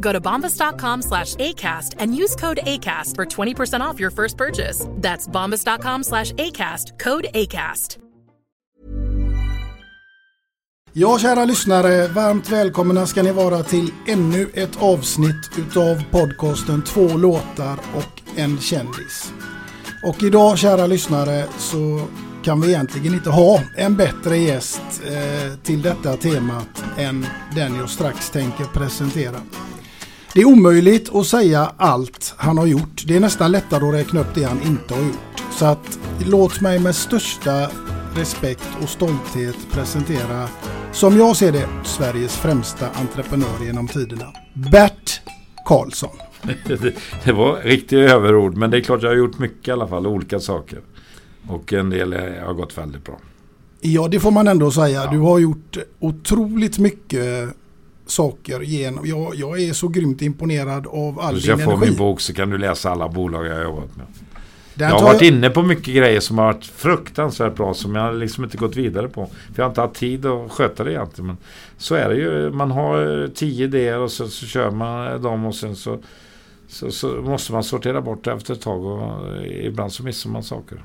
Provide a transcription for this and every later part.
Go to bombas.com slash ACAST and use code ACAST for 20% off your first purchase. That's bombas.com slash ACAST, code ACAST. Ja, kära lyssnare, varmt välkomna ska ni vara till ännu ett avsnitt utav podcasten Två låtar och en kändis. Och idag, kära lyssnare, så kan vi egentligen inte ha en bättre gäst eh, till detta temat än den jag strax tänker presentera. Det är omöjligt att säga allt han har gjort. Det är nästan lättare att räkna upp det han inte har gjort. Så att låt mig med största respekt och stolthet presentera, som jag ser det, Sveriges främsta entreprenör genom tiderna. Bert Karlsson. det var riktiga överord, men det är klart jag har gjort mycket i alla fall, olika saker. Och en del har gått väldigt bra. Ja, det får man ändå säga. Ja. Du har gjort otroligt mycket saker genom. Jag, jag är så grymt imponerad av all din energi. Jag får min bok så kan du läsa alla bolag jag har jobbat med. Den jag har varit jag... inne på mycket grejer som har varit fruktansvärt bra som jag liksom inte gått vidare på. För jag har inte haft tid att sköta det egentligen. Men så är det ju. Man har tio idéer och så, så kör man dem och sen så, så, så, måste man sortera bort det efter ett tag. Och ibland så missar man saker.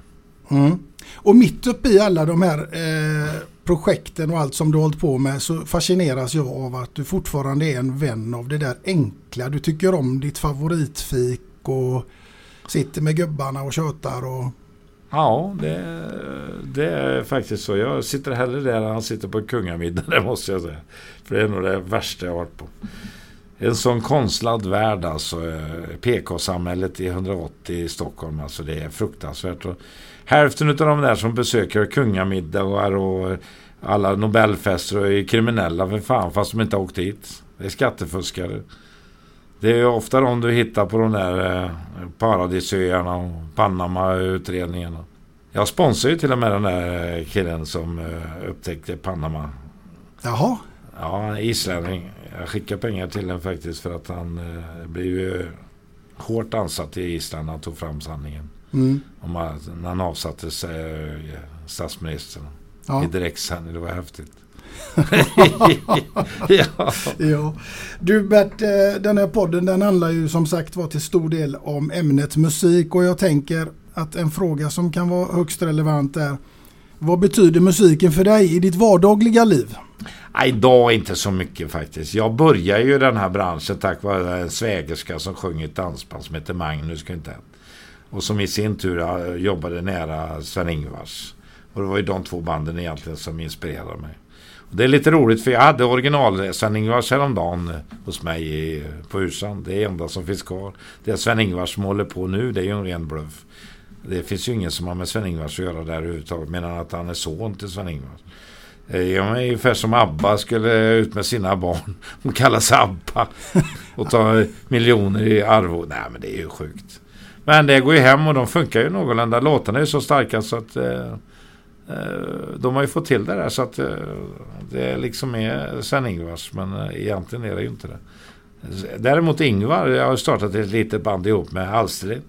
Mm. Och mitt uppe i alla de här eh, projekten och allt som du har hållit på med så fascineras jag av att du fortfarande är en vän av det där enkla. Du tycker om ditt favoritfik och sitter med gubbarna och tjötar och... Ja, det, det är faktiskt så. Jag sitter hellre där än han sitter på kungamiddag, det måste jag säga. För det är nog det värsta jag har varit på. En sån konstlad värld alltså. Eh, PK-samhället i 180 i Stockholm. Alltså det är fruktansvärt. Och hälften av de där som besöker kungamiddagar och alla Nobelfester och är kriminella för fan fast de inte har åkt hit. Det är skattefuskare. Det är ofta de du hittar på de där eh, paradisöarna och Panama-utredningarna. Jag sponsrar ju till och med den där eh, killen som eh, upptäckte Panama. Jaha? Ja, islänning. Jag skickar pengar till den faktiskt för att han eh, blev ju hårt ansatt i Island när han tog fram sanningen. Mm. Om att, när han avsattes eh, statsministern. Ja. I direktsändning. Det var häftigt. ja. ja. Du Bert, eh, den här podden den handlar ju som sagt var till stor del om ämnet musik och jag tänker att en fråga som kan vara högst relevant är vad betyder musiken för dig i ditt vardagliga liv? Idag inte så mycket faktiskt. Jag började ju den här branschen tack vare en svägerska som sjöng ett dansband som heter Magnus Quintett. Och som i sin tur jobbade nära Sven-Ingvars. Och det var ju de två banden egentligen som inspirerade mig. Det är lite roligt för jag hade original Sven-Ingvars häromdagen eh, hos mig på Ursan. Det är enda som finns kvar. Det Sven-Ingvars som håller på nu, det är ju en ren bluff. Det finns ju ingen som har med Sven-Ingvars att göra där överhuvudtaget. Medan att han är son till Sven-Ingvars. Eh, ja, jag ungefär som ABBA skulle ut med sina barn. De kallas ABBA. Och ta miljoner i arvode. Nej men det är ju sjukt. Men det går ju hem och de funkar ju någorlunda. Låtarna är ju så starka så att eh, Eh, de har ju fått till det där så att eh, det liksom är Sven-Ingvars. Men eh, egentligen är det ju inte det. Däremot Ingvar, jag har startat ett litet band ihop med Alstrid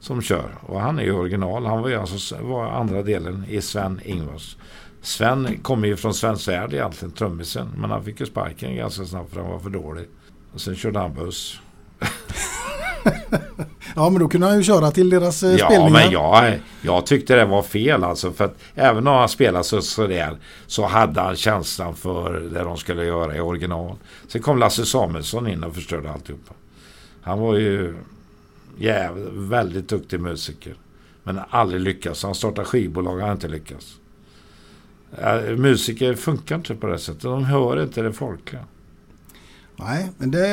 som kör. Och han är ju original. Han var ju alltså var andra delen i Sven-Ingvars. Sven kommer ju från Sven Svärd egentligen, trummisen. Men han fick ju sparken ganska snabbt för han var för dålig. Och sen körde han buss ja men då kunde han ju köra till deras eh, ja, spelningar. men jag, jag tyckte det var fel alltså. För att även om han spelade så, sådär så hade han känslan för det de skulle göra i original. Sen kom Lasse Samuelsson in och förstörde alltihopa. Han var ju jävligt, väldigt duktig musiker. Men aldrig lyckats. Han startade skivbolag och har inte lyckats. Musiker funkar inte på det sättet. De hör inte det folkliga. Nej, men det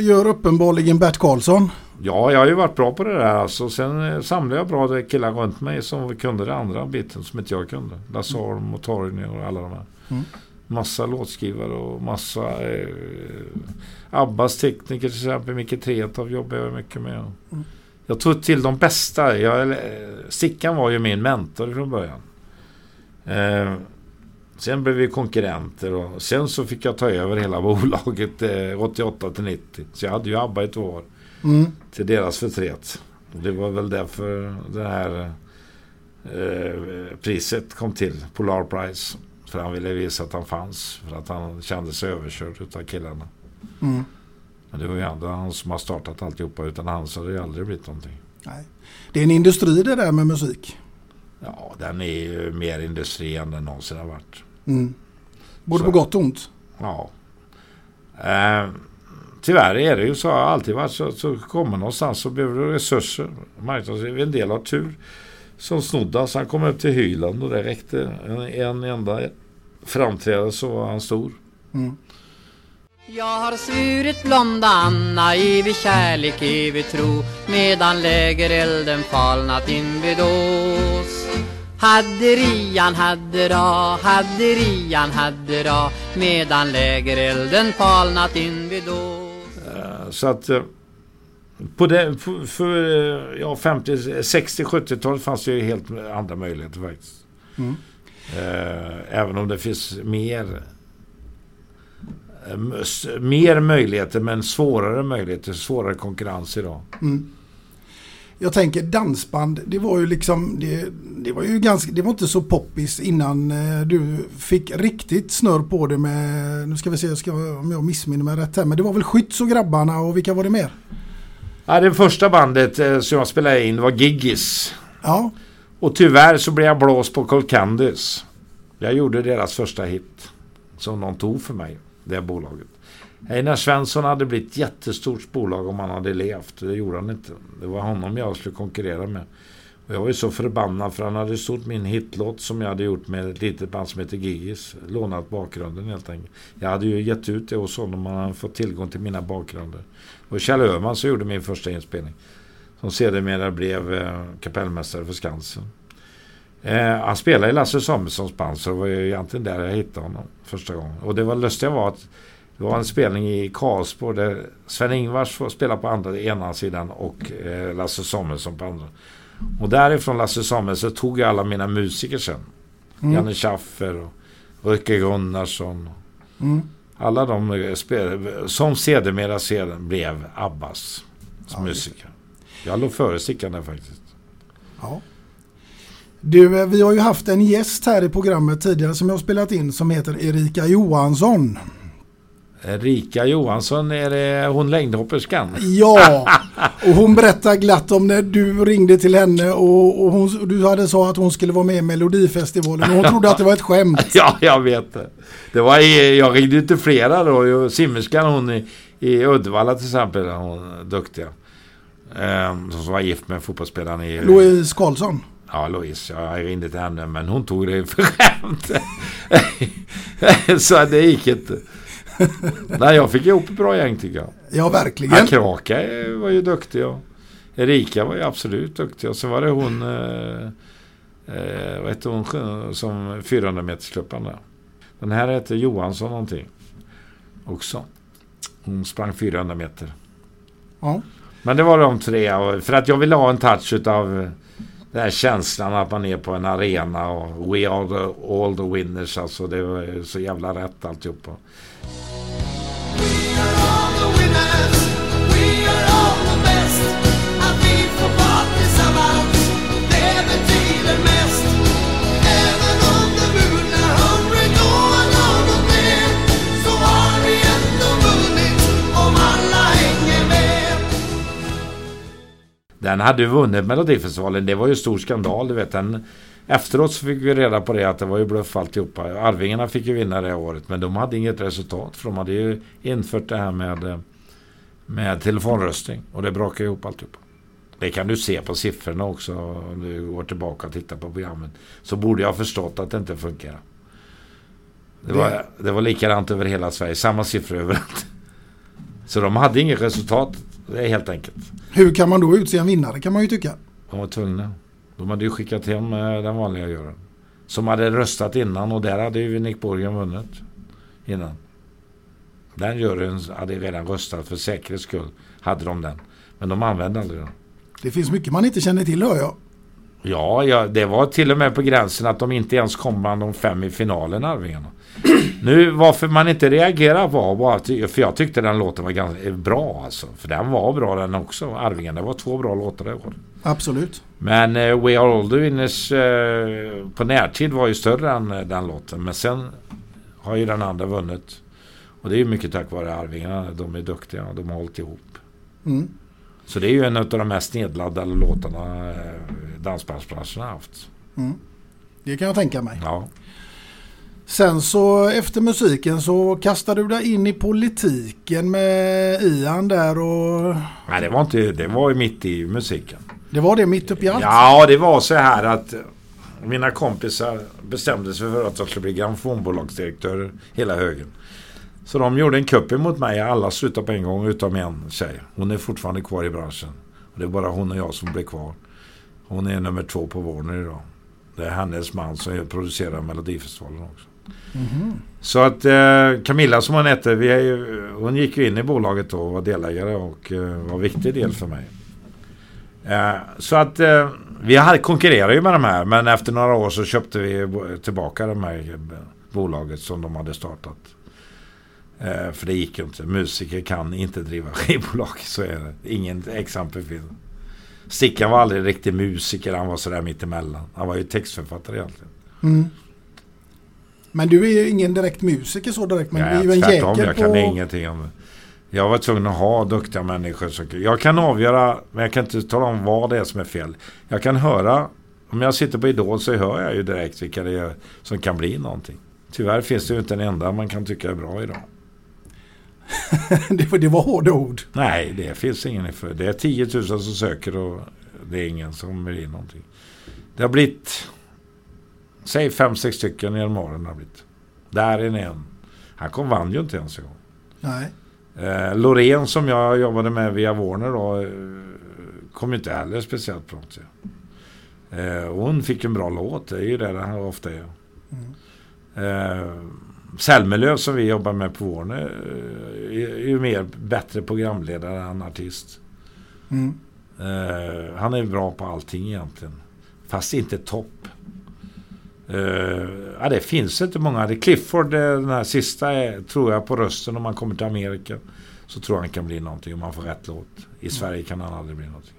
gör uppenbarligen Bert Karlsson. Ja, jag har ju varit bra på det där. Alltså. Sen eh, samlade jag bra killar runt mig som kunde det andra biten som inte jag kunde. Lasse Holm och Torgny och alla de här. Mm. Massa låtskrivare och massa eh, Abbas tekniker till exempel. Micke Tretow jobbade jag mycket med. Mm. Jag tog till de bästa. Jag, eh, Sickan var ju min mentor från början. Eh, Sen blev vi konkurrenter och sen så fick jag ta över hela bolaget eh, 88 till 90. Så jag hade ju ABBA ett år. Mm. Till deras förtret. Och det var väl därför det här eh, priset kom till. Polar Prize. För han ville visa att han fanns. För att han kände sig överkörd utav killarna. Mm. Men det var ju ändå han som har startat alltihopa. Utan han så hade det aldrig blivit någonting. Nej. Det är en industri det där med musik. Ja, den är ju mer industri än den någonsin har varit. Mm. Både så. på gott och ont. Ja. Eh, tyvärr är det ju så. Alltid varit så. Så kommer någonstans så behöver du resurser. En del har tur. Som Snoddas. Han kom upp till Hyland och det räckte. En, en enda framträdande så var han stor. Mm. Jag har svurit blonda Anna evig kärlek, evig tro medan lägerelden falnat invid oss. Hade Rian hade ra, hade Rian hade ra medan lägerelden falnat invid oss. Uh, så att uh, på det, för, för uh, ja, 50, 60, 70-talet fanns det ju helt andra möjligheter faktiskt. Mm. även om det finns mer mer möjligheter men svårare möjligheter, svårare konkurrens idag. Mm. Jag tänker dansband, det var ju liksom, det, det, var ju ganska, det var inte så poppis innan eh, du fick riktigt snurr på det med, nu ska vi se ska, om jag missminner mig rätt här, men det var väl Skytts och grabbarna och vilka var det mer? Ja, det första bandet eh, som jag spelade in var Giggis. Ja. Och tyvärr så blev jag blåst på Cold Candies. Jag gjorde deras första hit. Som de tog för mig det bolaget. Einar Svensson hade blivit ett jättestort bolag om han hade levt. Det gjorde han inte. Det var honom jag skulle konkurrera med. Och jag var ju så förbannad för han hade stort min hitlåt som jag hade gjort med ett litet band som heter Gigis. Lånat bakgrunden helt enkelt. Jag hade ju gett ut det hos honom och han hade fått tillgång till mina bakgrunder. Och Kjell Öhman som gjorde min första inspelning. Som sedermera blev eh, kapellmästare för Skansen. Eh, han spelade i Lasse Samuelssons band så det var ju egentligen där jag hittade honom första gången. Och det var lustiga var att det var en spelning i Karlsborg där Sven-Ingvars får spela på andra, ena sidan och eh, Lasse Samuelsson på andra. Och därifrån Lasse Samuelsson tog jag alla mina musiker sen. Mm. Janne Schaffer och Röke Gunnarsson. Mm. Alla de eh, spelade, som sedermera sedan blev Abbas ja, musiker. Jag låg före Stickan där faktiskt. Ja. Du, eh, vi har ju haft en gäst här i programmet tidigare som jag har spelat in som heter Erika Johansson. Erika Johansson, är det hon längdhopperskan? Ja, och hon berättade glatt om när du ringde till henne och, och hon, du hade sagt att hon skulle vara med i Melodifestivalen och hon trodde att det var ett skämt. Ja, jag vet det. det var, jag ringde ju till flera då. Simmerskan hon i, i Uddevalla till exempel, hon duktiga. Um, som var gift med fotbollsspelaren i... Louise Karlsson. Ja, Louise. Jag ringde till henne men hon tog det för skämt. så det gick inte. Nej, jag fick ihop ett bra gäng tycker jag. Ja, verkligen. Ja, Kraka var ju duktig och Erika var ju absolut duktig. Och så var det hon, eh, eh, vad hette hon som 400 metersklubban där. Den här hette Johansson någonting. Också. Hon sprang 400 meter. Ja. Men det var de tre. För att jag ville ha en touch utav den här känslan att man är på en arena och we are the, all the winners. Alltså det var så jävla rätt alltihopa. Den hade ju vunnit Melodifestivalen. Det var ju stor skandal. Du vet. Den, efteråt så fick vi reda på det att det var ju bluff alltihopa. Arvingarna fick ju vinna det året. Men de hade inget resultat. För de hade ju infört det här med, med telefonröstning. Och det brakade ihop alltihopa. Det kan du se på siffrorna också om du går tillbaka och tittar på programmet. Så borde jag ha förstått att det inte funkar. Det var, det var likadant över hela Sverige. Samma siffror överallt. Så de hade inget resultat. Det är helt enkelt. Hur kan man då utse en vinnare kan man ju tycka. De var tvungna. De hade ju skickat hem eh, den vanliga juryn. Som hade röstat innan och där hade ju Nick Borgen vunnit. Innan. Den juryn hade redan röstat för säkerhets skull. Hade de den. Men de använde aldrig den. Det finns mycket man inte känner till hör jag. Ja, ja, det var till och med på gränsen att de inte ens kom bland de fem i finalen, Arvingarna. Nu, varför man inte reagerar var bara att, för jag tyckte den låten var ganska bra alltså. För den var bra den också, Arvingarna. Det var två bra låtar det året. Absolut. Men eh, We Are All The Winners eh, på närtid var ju större än eh, den låten. Men sen har ju den andra vunnit. Och det är ju mycket tack vare Arvingarna. De är duktiga och de har hållit ihop. Mm. Så det är ju en av de mest nedladdade låtarna eh, dansbandsbranschen har haft. Mm. Det kan jag tänka mig. Ja. Sen så efter musiken så kastade du dig in i politiken med Ian där och Nej, det var inte... Det var ju mitt i musiken. det var det mitt uppe i allt. Ja, det var så här att mina kompisar bestämde sig för att jag skulle bli grammofonbolagsdirektör hela högen. Så de gjorde en kupp emot mig. Alla slutade på en gång utom en tjej. Hon är fortfarande kvar i branschen. Det är bara hon och jag som blev kvar. Hon är nummer två på Warner idag. Det är hennes man som producerar Melodifestivalen också. Så att eh, Camilla som hon hette, vi ju, hon gick ju in i bolaget då och var delägare och eh, var en viktig del för mig. Eh, så att eh, vi hade, konkurrerade ju med de här men efter några år så köpte vi tillbaka de här eh, bolaget som de hade startat. Eh, för det gick ju inte. Musiker kan inte driva skivbolag. Så är det. Ingen exempel finns. Stickan var aldrig riktig musiker. Han var sådär mittemellan. Han var ju textförfattare egentligen. Mm. Men du är ju ingen direkt musiker så direkt men du är ju en tvärtom, jäkel jag på... kan ingenting om det. Jag var tvungen att ha duktiga människor. Som, jag kan avgöra, men jag kan inte tala om vad det är som är fel. Jag kan höra, om jag sitter på Idol så hör jag ju direkt vilka det är som kan bli någonting. Tyvärr finns det ju inte en enda man kan tycka är bra idag. det, var- det var hårda ord. Nej, det finns ingen för. Det är 10 000 som söker och det är ingen som blir någonting. Det har blivit, säg fem sex stycken genom åren har blivit. Där är en. Han kom vann ju inte ens en gång. Nej. Eh, Loreen som jag jobbade med via Warner då eh, kom ju inte heller speciellt bra. Eh, hon fick en bra låt, det är ju det det ofta är. Eh, Selmelöv som vi jobbar med på Warner eh, är ju mer bättre programledare än artist. Mm. Eh, han är bra på allting egentligen. Fast inte topp. Eh, ja, det finns inte många. Det Clifford, den här sista, är, tror jag på rösten om man kommer till Amerika. Så tror jag han kan bli någonting om man får rätt låt. I Sverige kan han aldrig bli någonting.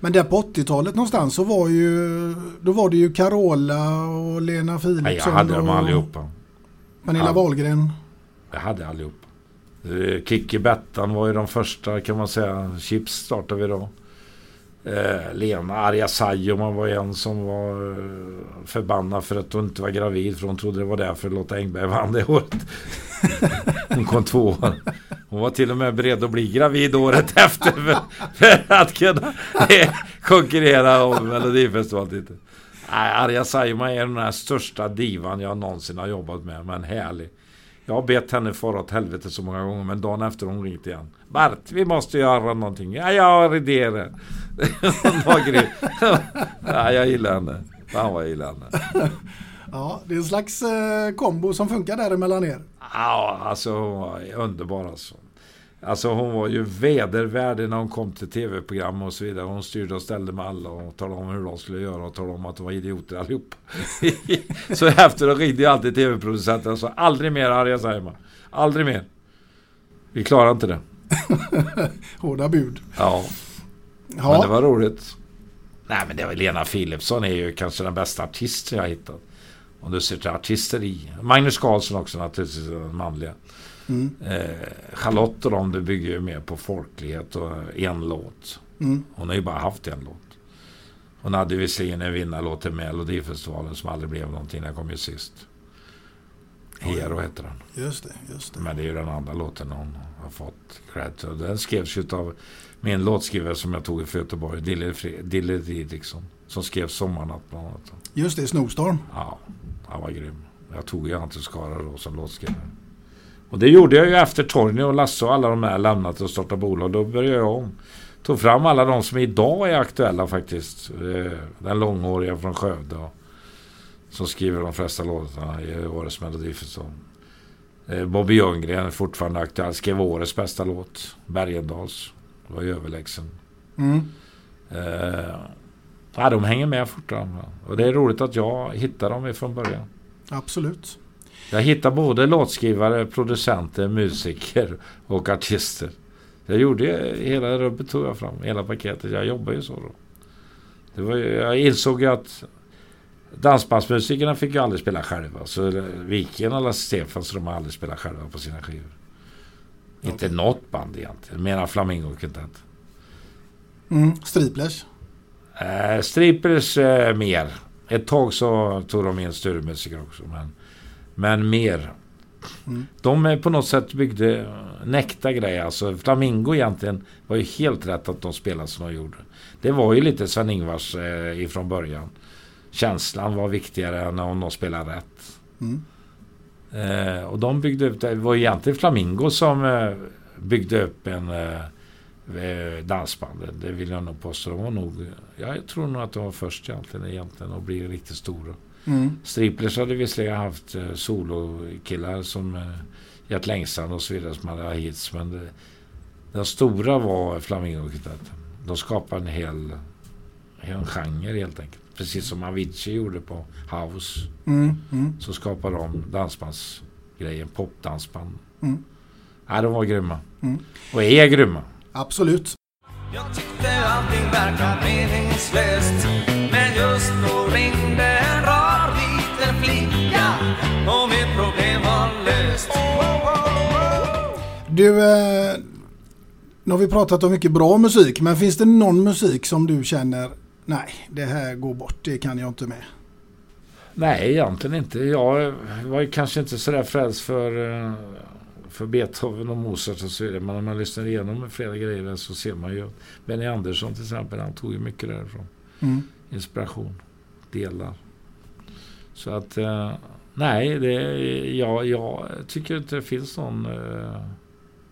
Men där på 80-talet någonstans så var ju då var det ju Carola och Lena Philipsson Nej, jag hade dem allihopa. Pernilla Ja. Wahlgren. Jag hade allihopa. Eh, Kikki Bettan var ju de första kan man säga. Chips startade vi då. Eh, Lena Arja Saijonmaa var en som var eh, förbannad för att hon inte var gravid. För hon trodde det var därför Lotta Engberg vann det året. Hon kom två Hon var till och med beredd att bli gravid året efter för, för att kunna eh, konkurrera om Melodifestivalen. Nej, Arja Saijonmaa är den här största divan jag någonsin har jobbat med. Men härlig. Jag har bett henne fara åt helvete så många gånger men dagen efter hon ringt igen. Bart, vi måste göra någonting. Ja, jag har idéer. Ja, jag gillar henne. Fan vad jag gillar henne. Ja, det är en slags eh, kombo som funkar däremellan er. Ja, alltså underbar alltså. Alltså hon var ju vedervärdig när hon kom till tv-program och så vidare. Hon styrde och ställde med alla och talade om hur de skulle göra och talade om att de var idioter allihop. så efter det ringde jag alltid tv-producenten och sa aldrig mer Arja Saijonmaa. Aldrig mer. Vi klarar inte det. Hårda bud. Ja. Ja. Men det var roligt. Nej men det var Lena Philipsson är ju kanske den bästa artisten jag hittat. Om du ser till artisteri. Magnus Carlsson också naturligtvis, den manliga. Mm. Eh, Charlotte och de, det bygger ju mer på folklighet och en låt. Mm. Hon har ju bara haft en låt. Hon hade visserligen en vinnarlåt till Melodifestivalen som aldrig blev någonting. Den kom ju sist. Hero heter den. Just det, just det. Men det är ju den andra låten hon har fått cred. Den skrevs ju av min låtskrivare som jag tog för Göteborg, Dille, Didriksson. Som skrev Sommarnatt bland annat. Just det, Snowstorm. Ja, han var grym. Jag tog ju Ante Skara då som låtskrivare. Och det gjorde jag ju efter Torgny och Lasse och alla de här lämnat och startat bolag. Då började jag om. Tog fram alla de som idag är aktuella faktiskt. Eh, Den långhåriga från Skövde. Som skriver de flesta låtarna i årets melodifestival. Eh, Bobby Ljunggren är fortfarande aktuell. Skrev årets bästa låt. Bergendals. Var ju överlägsen. Mm. Eh, ja, de hänger med fortfarande. Och det är roligt att jag hittar dem ifrån början. Absolut. Jag hittar både låtskrivare, producenter, musiker och artister. Jag gjorde ju hela rubbet tog jag fram, hela paketet. Jag jobbar ju så då. Det var, ju- jag insåg ju att dansbandsmusikerna fick ju aldrig spela själva. Så Viken Lasse Stefans de har aldrig spelat själva på sina skivor. Inte något band egentligen. Mera Flamingo Quintet. Mm. Striplers. Eh, Strippers eh, mer. Ett tag så tog de in större musiker också. Men, men mer. Mm. De är på något sätt byggde en äkta grej. Alltså Flamingo egentligen var ju helt rätt att de spelade som de gjorde. Det var ju lite Sven-Ingvars eh, ifrån början. Känslan var viktigare än om de spelade rätt. Mm. Eh, och de byggde upp det. Det var egentligen Flamingo som eh, byggde upp en eh, eh, dansband. Det vill jag nog påstå. De var nog, jag tror nog att de var först egentligen, egentligen att bli riktigt stora. Mm. Striplers hade visserligen haft eh, solokillar som eh, Gert Längsan och så vidare som hade hits. Men det, den stora var Flamingo Quintet. De skapade en hel en genre helt enkelt. Precis som Avicii gjorde på House. Mm. Mm. Så skapade de dansbandsgrejen, popdansband. Mm. Ja, de var grymma. Mm. Och är grymma. Absolut. Jag tyckte allting verkar meningslöst Men just då ringde en liten flicka Och mitt problem var löst Du, eh, nu har vi pratat om mycket bra musik, men finns det någon musik som du känner, nej, det här går bort, det kan jag inte med? Nej, egentligen inte. Jag var ju kanske inte sådär frälst för, eh, för Beethoven och Mozart och så vidare. Men när man lyssnar igenom flera grejer så ser man ju Benny Andersson till exempel. Han tog ju mycket därifrån. Mm. Inspiration. Delar. Så att eh, nej, det, jag, jag tycker inte det finns någon eh,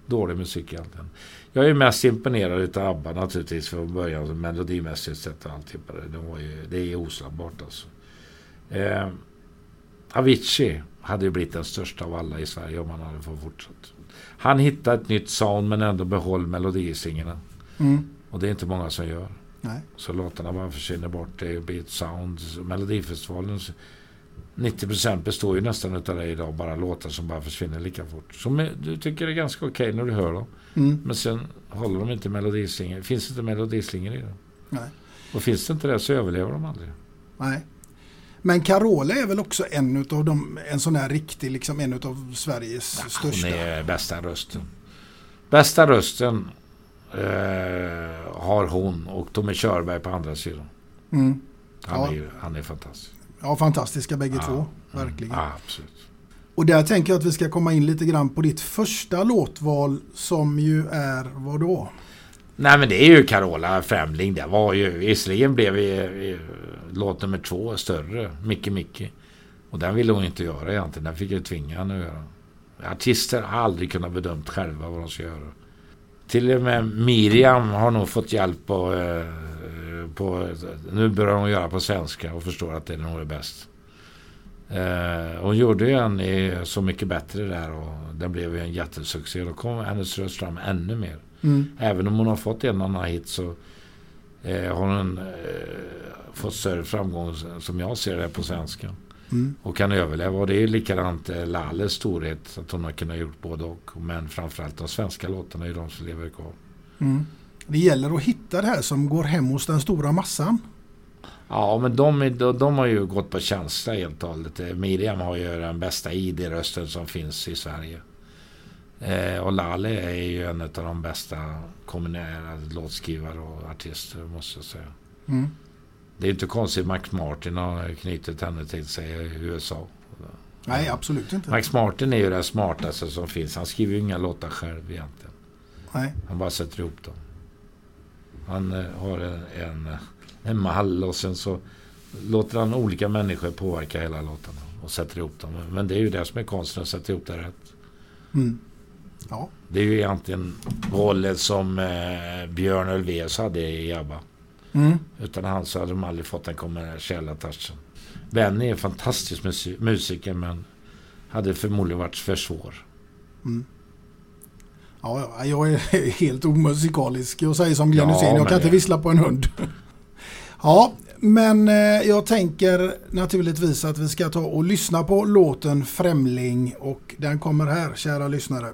dålig musik egentligen. Jag är mest imponerad av ABBA naturligtvis från början. Melodimässigt sett och allting. på det. De var ju, det är oslagbart alltså. Eh, Avicii hade ju blivit den största av alla i Sverige om han hade fått fortsätta. Han hittade ett nytt sound men ändå behöll melodisingarna. Mm. Och det är inte många som gör. Nej. Så låtarna bara försvinner bort. Det blir ett sound. Melodifestivalen 90% består ju nästan utav det idag. Bara låtar som bara försvinner lika fort. Som du tycker är ganska okej när du hör dem. Mm. Men sen håller de inte melodislingor. Finns inte melodislingor i dem. Nej. Och finns det inte det så överlever de aldrig. Nej. Men Carola är väl också en utav dem, en sån här riktig, liksom en utav Sveriges största. Hon är bästa rösten. Bästa rösten eh, har hon och Tommy Körberg på andra sidan. Mm. Han, Ja. är, han är fantastisk. Ja, fantastiska bägge Ja. två. Verkligen. Ja, absolut. Och där tänker jag att vi ska komma in lite grann på ditt första låtval som ju är vad då? Nej men det är ju Carola Främling. Det var ju, visserligen blev vi, låt nummer två större, Micke Micke. Och den ville hon inte göra egentligen. Den fick jag tvinga henne att göra. Artister har aldrig kunnat bedömt själva vad de ska göra. Till och med Miriam har nog fått hjälp på, eh, på nu börjar hon göra på svenska och förstår att det nog är bäst. Eh, hon gjorde ju en i Så mycket bättre där och den blev ju en jättesuccé. Då kom hennes röst fram ännu mer. Mm. Även om hon har fått en annan hit så eh, har hon eh, fått större framgång som jag ser det på svenska. Mm. Och kan överleva. Och det är likadant eh, Lalles storhet. Att hon har kunnat gjort både och. Men framförallt de svenska låtarna är de som lever kvar. Mm. Det gäller att hitta det här som går hem hos den stora massan. Ja, men de, de, de har ju gått på känsla helt och hållet. Eh, Miriam har ju den bästa ID-rösten som finns i Sverige. Eh, och Lale är ju en av de bästa kombinerade låtskrivare och artister, måste jag säga. Mm. Det är inte konstigt Max Martin har knutit henne till sig i USA. Nej, absolut inte. Max Martin är ju det smartaste som finns. Han skriver ju inga låtar själv egentligen. Nej. Han bara sätter ihop dem. Han eh, har en, en, en mall och sen så låter han olika människor påverka hela låtarna och sätter ihop dem. Men det är ju det som är konsten, att sätta ihop det rätt. Mm. Ja. Det är ju egentligen rollen som eh, Björn Ulvaeus hade i ABBA. Mm. Utan han så hade de aldrig fått den kommersiella touchen. Benny är en fantastisk musi- musiker men hade förmodligen varit för svår. Mm. Ja, ja, jag är helt omusikalisk. Jag säger som Glenn Ja, jag kan inte vissla på en hund. Ja, men eh, jag tänker naturligtvis att vi ska ta och lyssna på låten Främling och den kommer här, kära lyssnare.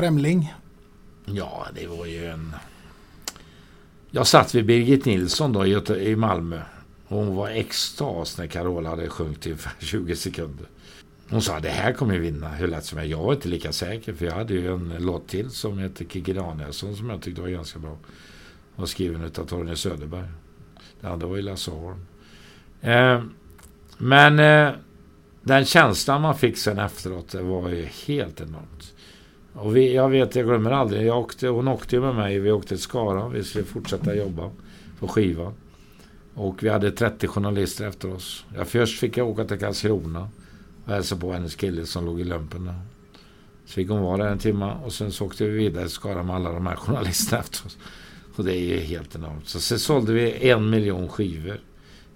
Främling? Ja, det var ju en... Jag satt vid Birgit Nilsson då i, Göte- i Malmö. Hon var extas när Carola hade sjunkit i 20 sekunder. Hon sa det här kommer jag vinna hur lätt som helst. Jag var inte lika säker för jag hade ju en låt till som hette Kikki Danielsson som jag tyckte var ganska bra. Den var skriven av Torgny Söderberg. Det andra var ju Lasse Holm. Eh, men eh, den känslan man fick sen efteråt det var ju helt enormt. Och vi, jag vet, jag glömmer aldrig. Jag åkte, hon åkte ju med mig. Vi åkte till Skara. Vi skulle fortsätta jobba på skivan. Och vi hade 30 journalister efter oss. Jag först fick jag åka till Karlskrona och hälsa på hennes kille som låg i lumpen. där. Så fick hon vara där en timme och sen så åkte vi vidare till Skara med alla de här journalisterna efter oss. Och det är ju helt enormt. Så sen sålde vi en miljon skivor.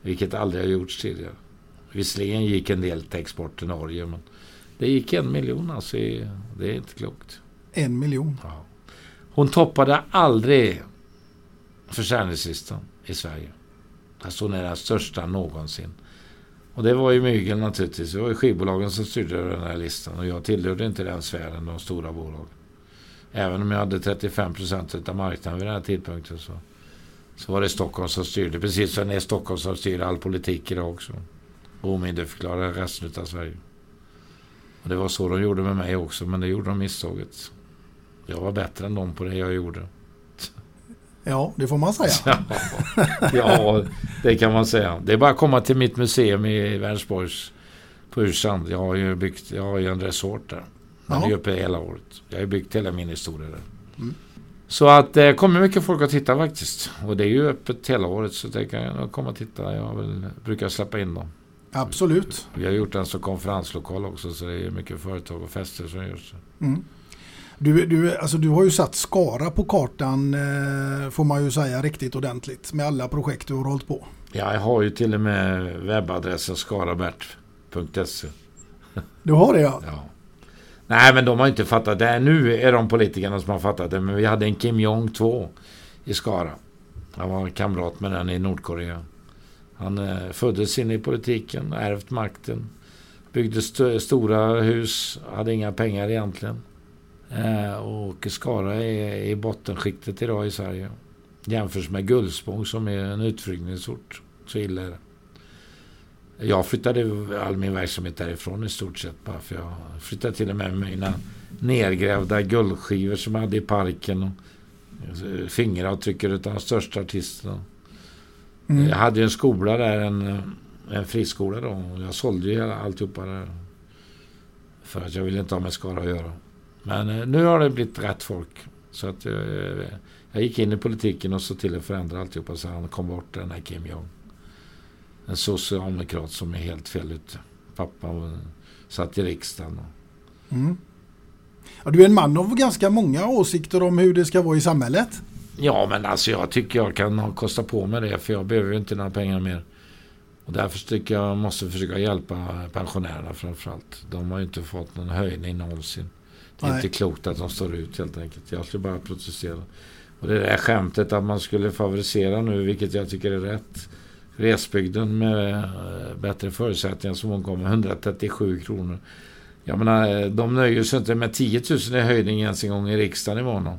Vilket aldrig har gjorts tidigare. Visserligen gick en del till export till Norge men det gick en miljon alltså. Det är inte klokt. En miljon. Hon toppade aldrig försäljningslistan i Sverige. Alltså hon är den största någonsin. Och det var ju mygel naturligtvis. Det var ju skivbolagen som styrde över den här listan. Och jag tillhörde inte den sfären, de stora bolagen. Även om jag hade 35 procent av marknaden vid den här tidpunkten så, så var det Stockholm som styrde. Precis som det är Stockholm som styr all politik idag också. Och omyndigförklarade resten av Sverige. Och det var så de gjorde med mig också, men det gjorde de misstaget. Jag var bättre än dem på det jag gjorde. Ja, det får man säga. Ja, ja, det kan man säga. Det är bara att komma till mitt museum i Vänersborgs på Ursand. Jag har ju byggt, jag har ju en resort där. Den är Ja. ju uppe hela året. Jag har ju byggt hela min historia där. Mm. Så att det kommer mycket folk att titta faktiskt. Och det är ju öppet hela året så det kan jag komma och titta. Jag vill, brukar släppa in dem. Absolut. Vi har gjort den som konferenslokal också så det är mycket företag och fester som görs. Mm. Du, du, alltså du har ju satt Skara på kartan eh, får man ju säga riktigt ordentligt med alla projekt du har hållit på. Ja, jag har ju till och med webbadressen skarabert.se. Du har det ja? Ja. Nej, men de har inte fattat det. Nu är de politikerna som har fattat det. Men vi hade en Kim Jong 2 i Skara. Han var kamrat med den i Nordkorea. Han eh, föddes in i politiken, ärvt makten. Byggde st- stora hus, hade inga pengar egentligen. Eh, och Skara är i bottenskiktet idag i Sverige. Jämförs med Gullspång som är en utflygningsort. Så illa är det. Jag flyttade all min verksamhet därifrån i stort sett. Bara för jag flyttade till och med mina nergrävda guldskivor som jag hade i parken. Och eh, fingeravtryck av de största artisterna. Mm. Jag hade ju en skola där, en, en friskola då. Och jag sålde ju alltihopa där. För att jag ville inte ha med Skara att göra. Men eh, nu har det blivit rätt folk. Så att eh, jag gick in i politiken och såg till att förändra alltihopa så han kom bort den här Kim Jong. En socialdemokrat som är helt fel ute. Pappa satt i riksdagen. Och, Mm. ja. Du är en man av ganska många åsikter om hur det ska vara i samhället. Ja, men alltså jag tycker jag kan ha kosta på mig det för jag behöver ju inte några pengar mer. Och därför tycker jag måste försöka hjälpa pensionärerna framförallt. De har ju inte fått någon höjning någonsin. Det är Nej. inte klokt att de står ut helt enkelt. Jag skulle bara protestera. Och det där skämtet att man skulle favorisera nu, vilket jag tycker är rätt. Resbygden med eh, bättre förutsättningar som hon kom med 137 kronor. Jag menar, eh, de nöjer sig inte med 10 000 i höjning ens en gång i riksdagen imorgon.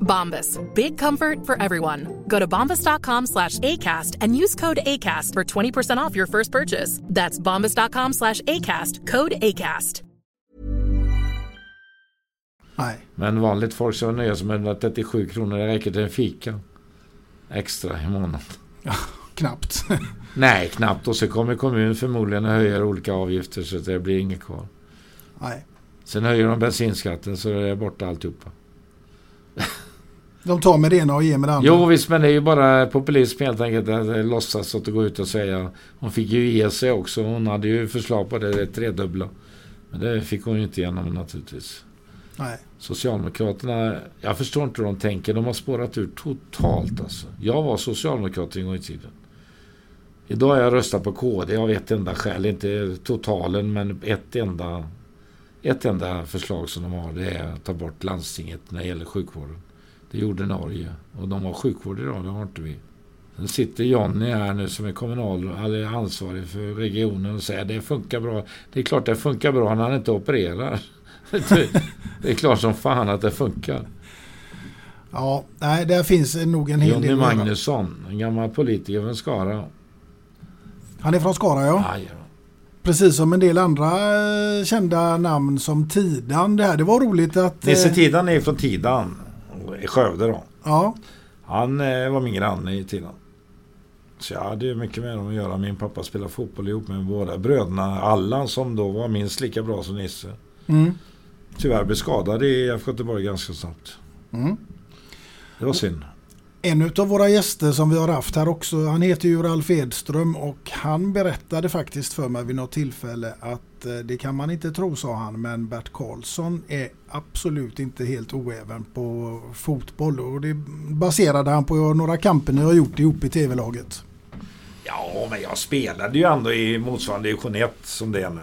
Bombas. Big comfort for everyone. Go to bombas.com slash ACAST and use code ACAST for 20% off your first purchase. That's bombas.com slash ACAST. Code ACAST. Nej. Men vanligt folk som nöjer sig med 137 kronor, det räcker till en fika. Extra i månaden. Ja, knappt. Nej, knappt. Och så kommer kommunen förmodligen att höja olika avgifter så det blir inget kvar. Nej. Sen höjer de bensinskatten så är det borta alltihopa. De tar med det ena och ger med det andra. Jo visst, men det är ju bara populism helt enkelt. Att låtsas att gå ut och säga. Hon fick ju ge sig också. Hon hade ju förslag på det, det tredubbla. Men det fick hon ju inte igenom naturligtvis. Nej. Socialdemokraterna, jag förstår inte hur de tänker. De har spårat ur totalt alltså. Jag var socialdemokrat en gång i tiden. Idag har jag röstat på KD av ett enda skäl. Inte totalen men ett enda, ett enda förslag som de har. Det är att ta bort landstinget när det gäller sjukvården. Det gjorde Norge. Och de har sjukvård idag, det har inte vi. Sen sitter Jonny här nu som är kommunal, eller ansvarig för regionen och säger det funkar bra. Det är klart det funkar bra när han inte opererar. det är klart som fan att det funkar. Ja, nej, där finns nog en hel Jonny del. göra. Magnusson, en gammal politiker från Skara. Han är från Skara ja. Aj, ja. Precis som en del andra eh, kända namn som Tidan. Det här, det var roligt att... Nisse eh, Tidan är från Tidan. I Skövde då. Ja, Han eh, var min granne i Tidan. Så jag hade ju mycket med dem att göra. Min pappa spelade fotboll ihop med båda bröderna. Allan som då var minst lika bra som Nisse. Mm. Tyvärr blev skadad i IFK Göteborg ganska snabbt. Mm. Det var synd. En av våra gäster som vi har haft här också, han heter ju Ralf Edström och han berättade faktiskt för mig vid något tillfälle att eh, det kan man inte tro sa han, men Bert Karlsson är absolut inte helt oäven på fotboll och det baserade han på några kamper ni har gjort ihop i tv-laget. Ja, men jag spelade ju ändå i motsvarande division 1 som det är nu.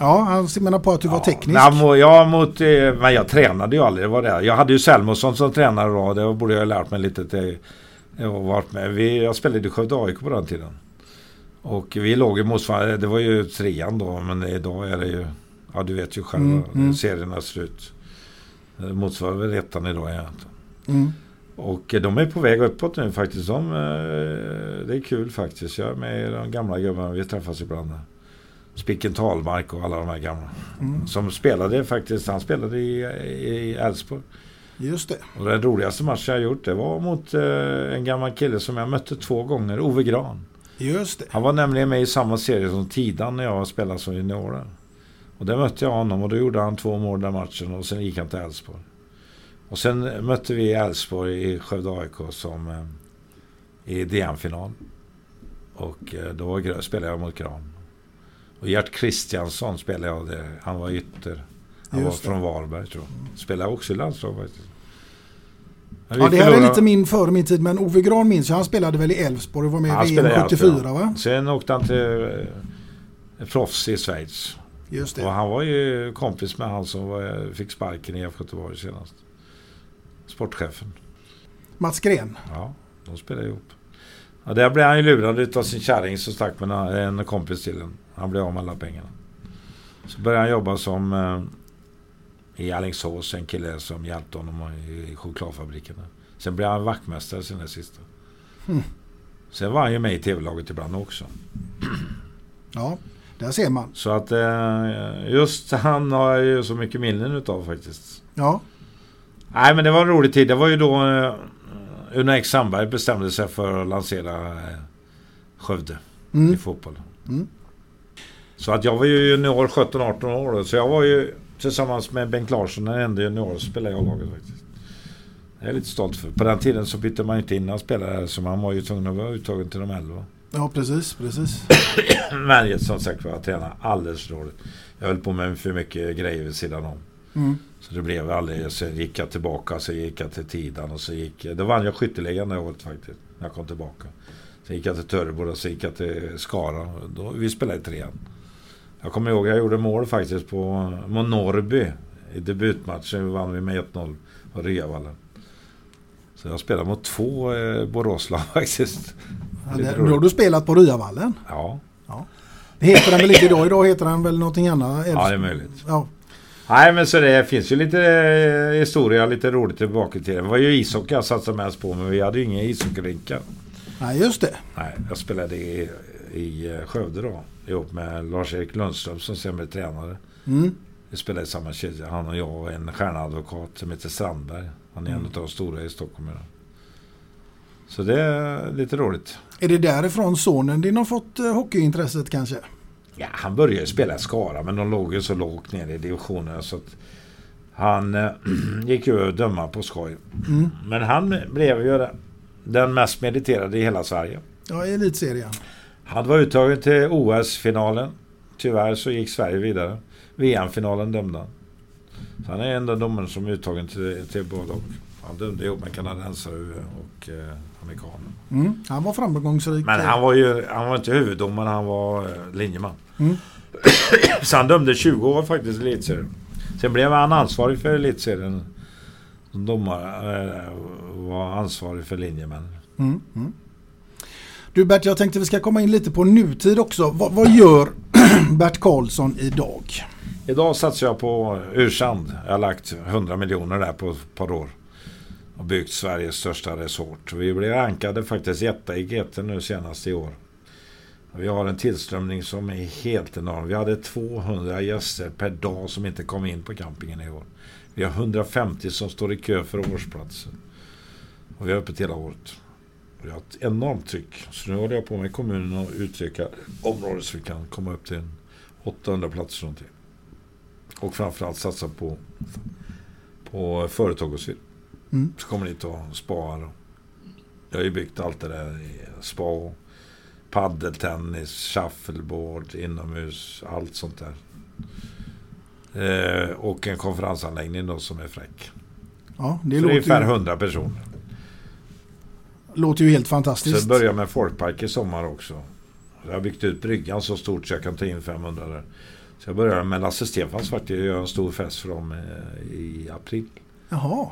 Ja, han menar på att du var teknisk. Nej, ja, mot, eh, men jag tränade ju aldrig. Det var det. Jag hade ju Selmosson som tränare då. Det borde jag ha lärt mig lite. Till, jag, varit med. Vi, jag spelade i Skövde AIK på den tiden. Och vi låg i motsvarande... Det var ju trean då. Men idag är det ju... Ja, du vet ju själva Mm, mm. serierna ser ut. Motsvarar väl ettan idag egentligen. Mm. Och de är på väg uppåt nu faktiskt. De, eh, det är kul faktiskt. Jag är med i de gamla gubbarna. Vi träffas ibland. där. Spicken Talmark och alla de här gamla. Mm. Som spelade faktiskt. Han spelade i Elfsborg. Just det. Och den roligaste matchen jag gjort det var mot eh, en gammal kille som jag mötte två gånger. Ove Gran. Just det. Han var nämligen med i samma serie som Tidan när jag spelade som junior. Och där mötte jag honom och då gjorde han två mål den matchen och sen gick han till Elfsborg. Och sen mötte vi Elfsborg i Skövde AIK som eh, i DM-final. Och eh, då spelade jag mot Gran. Och Gert Kristiansson spelade jag där. Han var ytter. Han Just det. var från Varberg tror jag. Spelade också i landslag faktiskt. Men vi Ja, det här är lite min före min tid, men Ove Gran minns jag. Han spelade väl i Elfsborg och var med i VM spelade i 74 Elfsborg, va? Sen åkte han till eh, proffs i Schweiz. Just det. Och han var ju kompis med han som var, fick sparken i IFK Göteborg senast. Sportchefen. Mats Gren. Ja, de spelade ihop. Ja, där blev han ju lurad av sin kärring som stack med en kompis till en. Han blev av med alla pengarna. Så började han jobba som eh, i Alingsås, en kille som hjälpte honom i, chokladfabriken. Sen blev han vaktmästare sen det sista. Mm. Sen var han ju med i tv-laget ibland också. Ja, där ser man. Så att eh, just han har jag ju så mycket minnen utav faktiskt. Ja. Nej men det var en rolig tid. Det var ju då eh, Uno X Sandberg bestämde sig för att lansera eh, Skövde Mm. i fotboll. Mm. Så att jag var ju junior 17-18 år så jag var ju Tillsammans med Bengt Larsson, den enda junior, spelade jag laget faktiskt. Jag är lite stolt för. På den tiden så bytte man ju inte in några spelare här, så man var ju tvungen att vara uttagen till de elva. Ja, precis, precis. Men som sagt var, jag tränade alldeles för dåligt. Jag höll på med för mycket grejer vid sidan om. Mm. Så det blev aldrig. Sen gick jag tillbaka, så gick jag till Tidan och så gick jag... Då vann jag skytteligan det året faktiskt. När jag kom tillbaka. Sen gick jag till Töreboda och så gick jag till Skara. Då, vi spelade i trean. Jag kommer ihåg, jag gjorde mål faktiskt på mot Norrby. I debutmatchen vann vi med 1-0 på Ryavallen. Så jag spelade mot två eh, Boråslag faktiskt. Ja, det, då har du spelat på Ryavallen. Ja. Det heter den väl inte idag? Idag heter den väl någonting annat? Ja, det är möjligt. Ja. Nej, men så det finns ju lite eh, historia, lite roligt tillbaka till det. Det var ju ishockey jag satsade mest på, men vi hade ju inga ishockeyrinkar. Nej, just det. Nej, jag spelade i, i eh, Skövde då. Ihop med Lars-Erik Lundström som sen blev tränare. Mm. Vi spelade i samma kedja. Han och jag och en stjärnadvokat som heter Strandberg. Han är Mm. en av de stora i Stockholm idag. Så det är lite roligt. Är det därifrån sonen din har fått eh, hockeyintresset kanske? Ja, han började spela i Skara men de låg ju så lågt ner i divisionerna så att han eh, gick ju att döma på skoj. Mm. Men han blev ju den mest mediterade i hela Sverige. Ja, i elitserien. Han var uttagen till OS-finalen. Tyvärr så gick Sverige vidare. VM-finalen dömde han. Så han är enda domaren som är uttagen till, till och. Han dömde ihop med kanadensare och eh, amerikaner. Mm. Han var framgångsrik. Men han var ju han var inte huvuddomare, han var eh, linjeman. Mm. Så han dömde 20 år faktiskt i elitserien. Sen blev han ansvarig för elitserien. Domare eh, var ansvarig för linjemän. Mm. Mm. Du Bert, jag tänkte vi ska komma in lite på nutid också. Vad, vad gör Bert Karlsson idag? Idag satsar jag på Ursand. Jag har lagt 100 miljoner där på ett par år. Och byggt Sveriges största resort. Vi blev rankade faktiskt etta i GT nu senast i år. Vi har en tillströmning som är helt enorm. Vi hade 200 gäster per dag som inte kom in på campingen i år. Vi har 150 som står i kö för årsplatser. Och vi har öppet hela året. Vi har ett enormt tryck. Så nu håller jag på med kommunen och utöka området så vi kan komma upp till en 800 platser någonting. Och framförallt satsa på, på företag och så vidare. Mm. Så kommer dit och spaar. Jag har ju byggt allt det där. i Spa, paddeltennis, shuffleboard, inomhus, allt sånt där. Eh, och en konferensanläggning då som är fräck. Ja, det För låter, ungefär ju, 100 personer. Låter ju helt fantastiskt. Sen börjar jag med folkpark i sommar också. Jag har byggt ut bryggan så stort så jag kan ta in 500 där. Så jag började med Lasse Stefans faktiskt. Jag gör en stor fest för dem eh, i april. Jaha.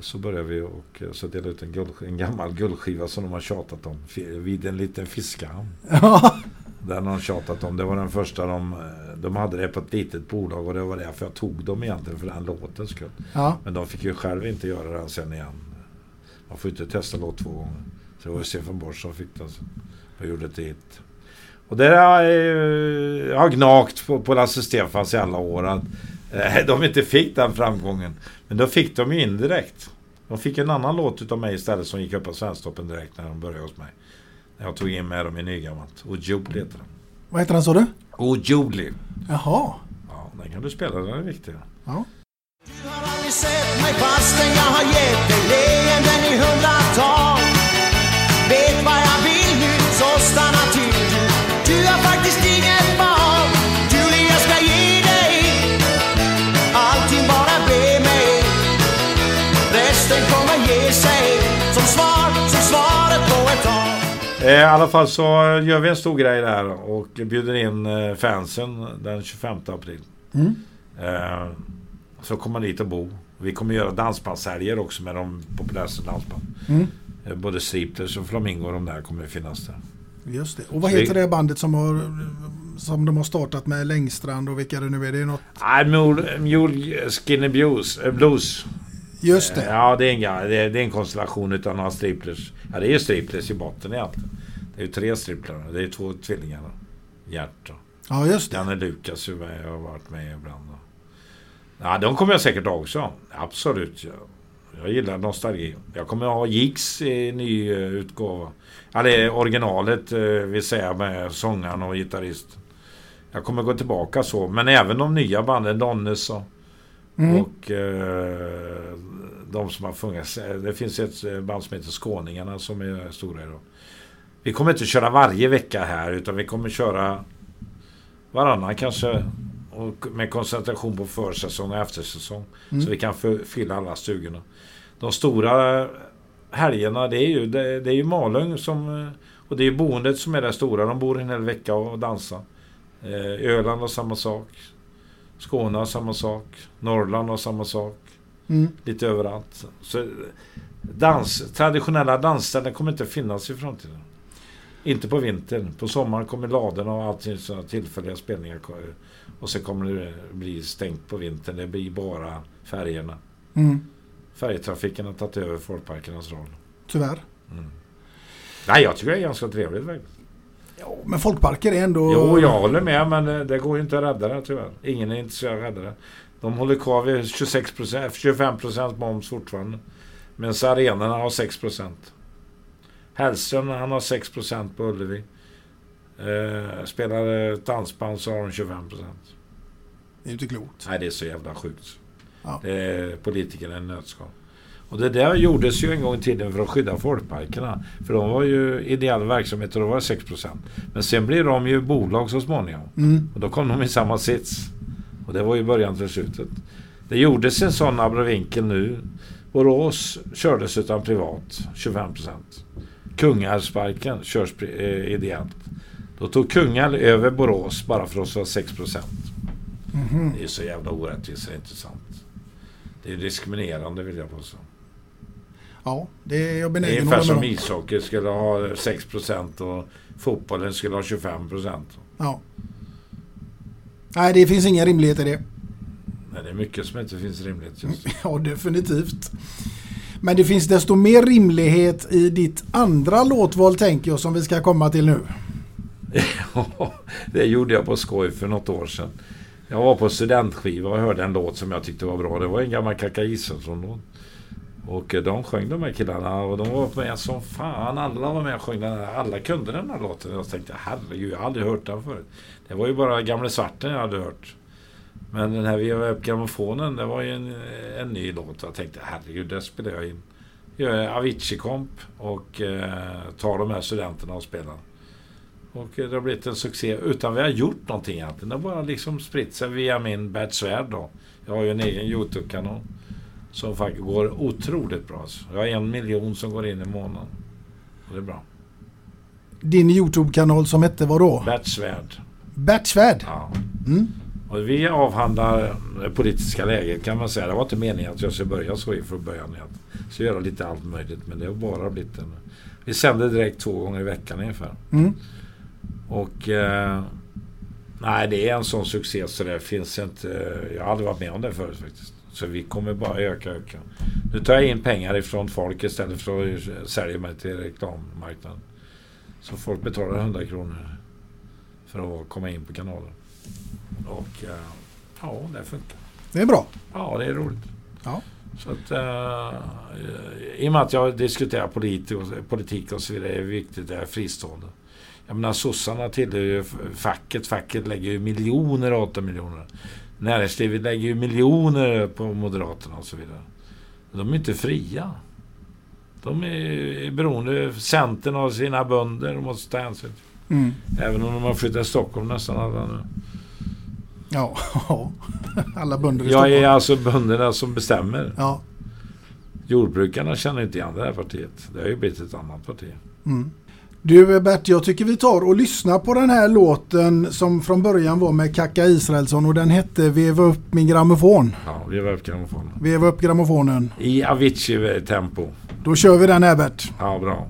Så började vi och eh, så delade ut en, guld, en gammal guldskiva som de har tjatat om. Vid en liten fiskehamn. Ja. Den har de tjatat om. Det var den första de... eh, De hade det på ett litet bolag och det var därför jag tog dem egentligen för den låtens skull. Ja. Men de fick ju själv inte göra den sen igen. Man får inte testa låt två gånger. Så det var Stefan Borsch som fick den. Och gjorde ett hit. Och det har jag, gnagt på, på Lasse Stefans i alla år. Att eh, de inte fick den framgången. Men då fick de ju indirekt. De fick en annan låt utav mig istället som gick upp på Svensktoppen direkt när de började hos mig. När jag tog in med dem i Nygammalt. Ojubbly heter den. Vad heter den sa du? Ojubbly. Jaha. Ja, den kan du spela, den är viktig. Ja. Sett mig fastän jag har gett dig leenden i hundratal Vet vad jag vill nu, så stanna till du har faktiskt inget val Julie, jag ska ge dig Allting bara be mig Resten kommer ge sig Som svar, som svaret på ett tal Eh, I alla fall så gör vi en stor grej där och bjuder in eh, fansen den 25 april. Mm. Eh, Så kommer man dit och bo. Vi kommer göra dansbandshelger också med de populäraste dansband. Mm. Eh, Både Striplers och Flamingo och de där kommer finnas där. Just det. Och vad heter det bandet som, har, som de har startat med Längstrand och vilka det nu är? Det är något... Nej, Mule, Mule Skinny Blues. eh, blues. Just det. Eh, Ja, det är, en, det är, det är en konstellation utav några striplers. Ja, det är ju striplers i botten egentligen. Det är ju tre striplare. Det är två tvillingar. och Ja, just det. Janne Lukas har varit med ibland. Ja, de kommer jag säkert ha också. Absolut. Jag, jag gillar nostalgi. Jag kommer ha Jigs i ny eh, utgåva. Ja, det är originalet eh, vill säga med sångaren och gitarrist. Jag kommer gå tillbaka så. Men även de nya banden, Donnes och, Mm. och eh, de som har funnits. Det finns ett band som heter Skåningarna som är stora idag. Vi kommer inte köra varje vecka här utan vi kommer köra varannan kanske. Och med koncentration på försäsong och eftersäsong. Mm. Så vi kan fy- fylla alla stugorna. De stora helgerna det är ju, det, det är ju Malung som... eh, Och det är ju boendet som är det stora. De bor en hel vecka och dansar. Eh, Öland har samma sak. Skåne har samma sak. Norrland har samma sak. Mm. Lite överallt. Så dans, traditionella dansställen kommer inte finnas i framtiden. Inte på vintern. På sommaren kommer ladorna och allting sådana tillfälliga spelningar. Och så kommer det bli stängt på vintern. Det blir bara färgerna. Mm. Färjetrafiken har tagit över folkparkernas roll. Tyvärr. Nej, jag tycker det är ganska trevligt faktiskt. Men folkparker är ändå... Jo, jag håller med men eh, det går ju inte att rädda det tyvärr. Ingen är intresserad av att rädda det. De håller kvar vid 26%, 25% moms fortfarande. Medan arenorna har 6%. Hellström han har 6% på Ullevi. Eh, spelar ett dansband så har de 25%. Det är ju inte klokt. Nej, det är så jävla sjukt. Ja. Det är politikerna i nötskal. Och det där gjordes ju en gång i tiden för att skydda folkparkerna. För de var ju ideella verksamheter och då var det 6%. Men sen blev de ju bolag så småningom. Mm. Och då kom de i samma sits. Och det var ju början till slutet. Det gjordes en sån abrovinkel nu. Borås kördes utan privat, 25%. Kungälvsparken körs eh, ideellt. Då tog Kungälv över Borås bara för oss var 6%. Mhm. Det är så jävla orättvist, det är inte sant. Det är diskriminerande vill jag påstå. Ja, det är jag Det är benägen ungefär att hålla som med om. ishockey skulle ha 6% och fotbollen skulle ha 25%. Ja. Nej, det finns ingen rimlighet i det. Nej, det är mycket som inte finns rimligt just Ja, definitivt. Men det finns desto mer rimlighet i ditt andra låtval tänker jag som vi ska komma till nu. Ja, det gjorde jag på skoj för något år sedan. Jag var på studentskiva och hörde en låt som jag tyckte var bra. Det var en gammal Kaka Israelsson-låt. Och eh, de sjöng de här killarna och de var med som fan. Alla var med och sjöng den här. Alla kunde den här låten. Jag tänkte herregud, jag har aldrig hört den förut. Det var ju bara Gamle Svarten jag hade hört. Men den här Veva upp grammofonen, det var ju en, en ny låt. Jag tänkte herregud, det spelar jag in. Jag är Avicii-komp och eh, tar de här studenterna och spelar. Och det har blivit en succé utan vi har gjort någonting egentligen. Det har bara liksom spritt sig via min Bert Svärd då. Jag har ju en egen YouTube-kanal. Som faktiskt går otroligt bra. Alltså. Jag har en miljon som går in i månaden. Och det är bra. Din YouTube-kanal som hette vad då? Bert Svärd. Bert Svärd? Ja. Mm. Och vi avhandlar det politiska läget kan man säga. Det var inte meningen att jag skulle börja så i från början. att- Så göra lite allt möjligt. Men det har bara blivit en... Vi sänder direkt två gånger i veckan ungefär. Mm. Och... Eh, nej, det är en sån succé så det finns inte... Jag har aldrig varit med om det förut faktiskt. Så vi kommer bara öka, öka. Nu tar jag in pengar ifrån folk istället för att sälja mig till reklammarknaden. Så folk betalar 100 kronor för att komma in på kanalen. Och eh, ja, det funkar. Det är bra. Ja, det är roligt. Ja. Så att, eh, I och med att jag diskuterar politik och, politik och så vidare är det viktigt att jag är fristående. Jag menar sossarna tillhör ju facket. Facket lägger ju miljoner och åtta miljoner. Näringslivet lägger ju miljoner på Moderaterna och så vidare. De är inte fria. De är beroende, Centern av sina bönder och måste ta hänsyn till. Mm. Även om de har flyttat till Stockholm nästan alla nu. Ja, alla bönder i Jag är Stockholm. alltså bönderna som bestämmer. Ja. Jordbrukarna känner inte igen det här partiet. Det har ju blivit ett annat parti. Mm. Du Bert, jag tycker vi tar och lyssnar på den här låten som från början var med Kaka Israelsson och den hette Veva upp min grammofon. Ja, vi var upp grammofonen. Veva upp grammofonen. I Avicii-tempo. Då kör vi den här Bert. Ja, bra.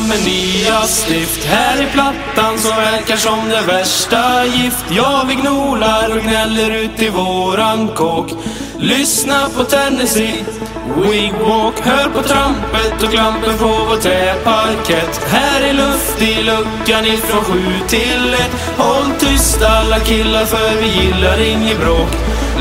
Med nya stift Här i plattan som verkar som det värsta gift. Ja, vi gnolar och gnäller ut i våran kåk. Lyssna på Tennessee Wigwalk Hör på trampet och klampen på vår träparkett. Här är luft i luckan ifrån sju till ett. Håll tyst alla killar för vi gillar inget bråk.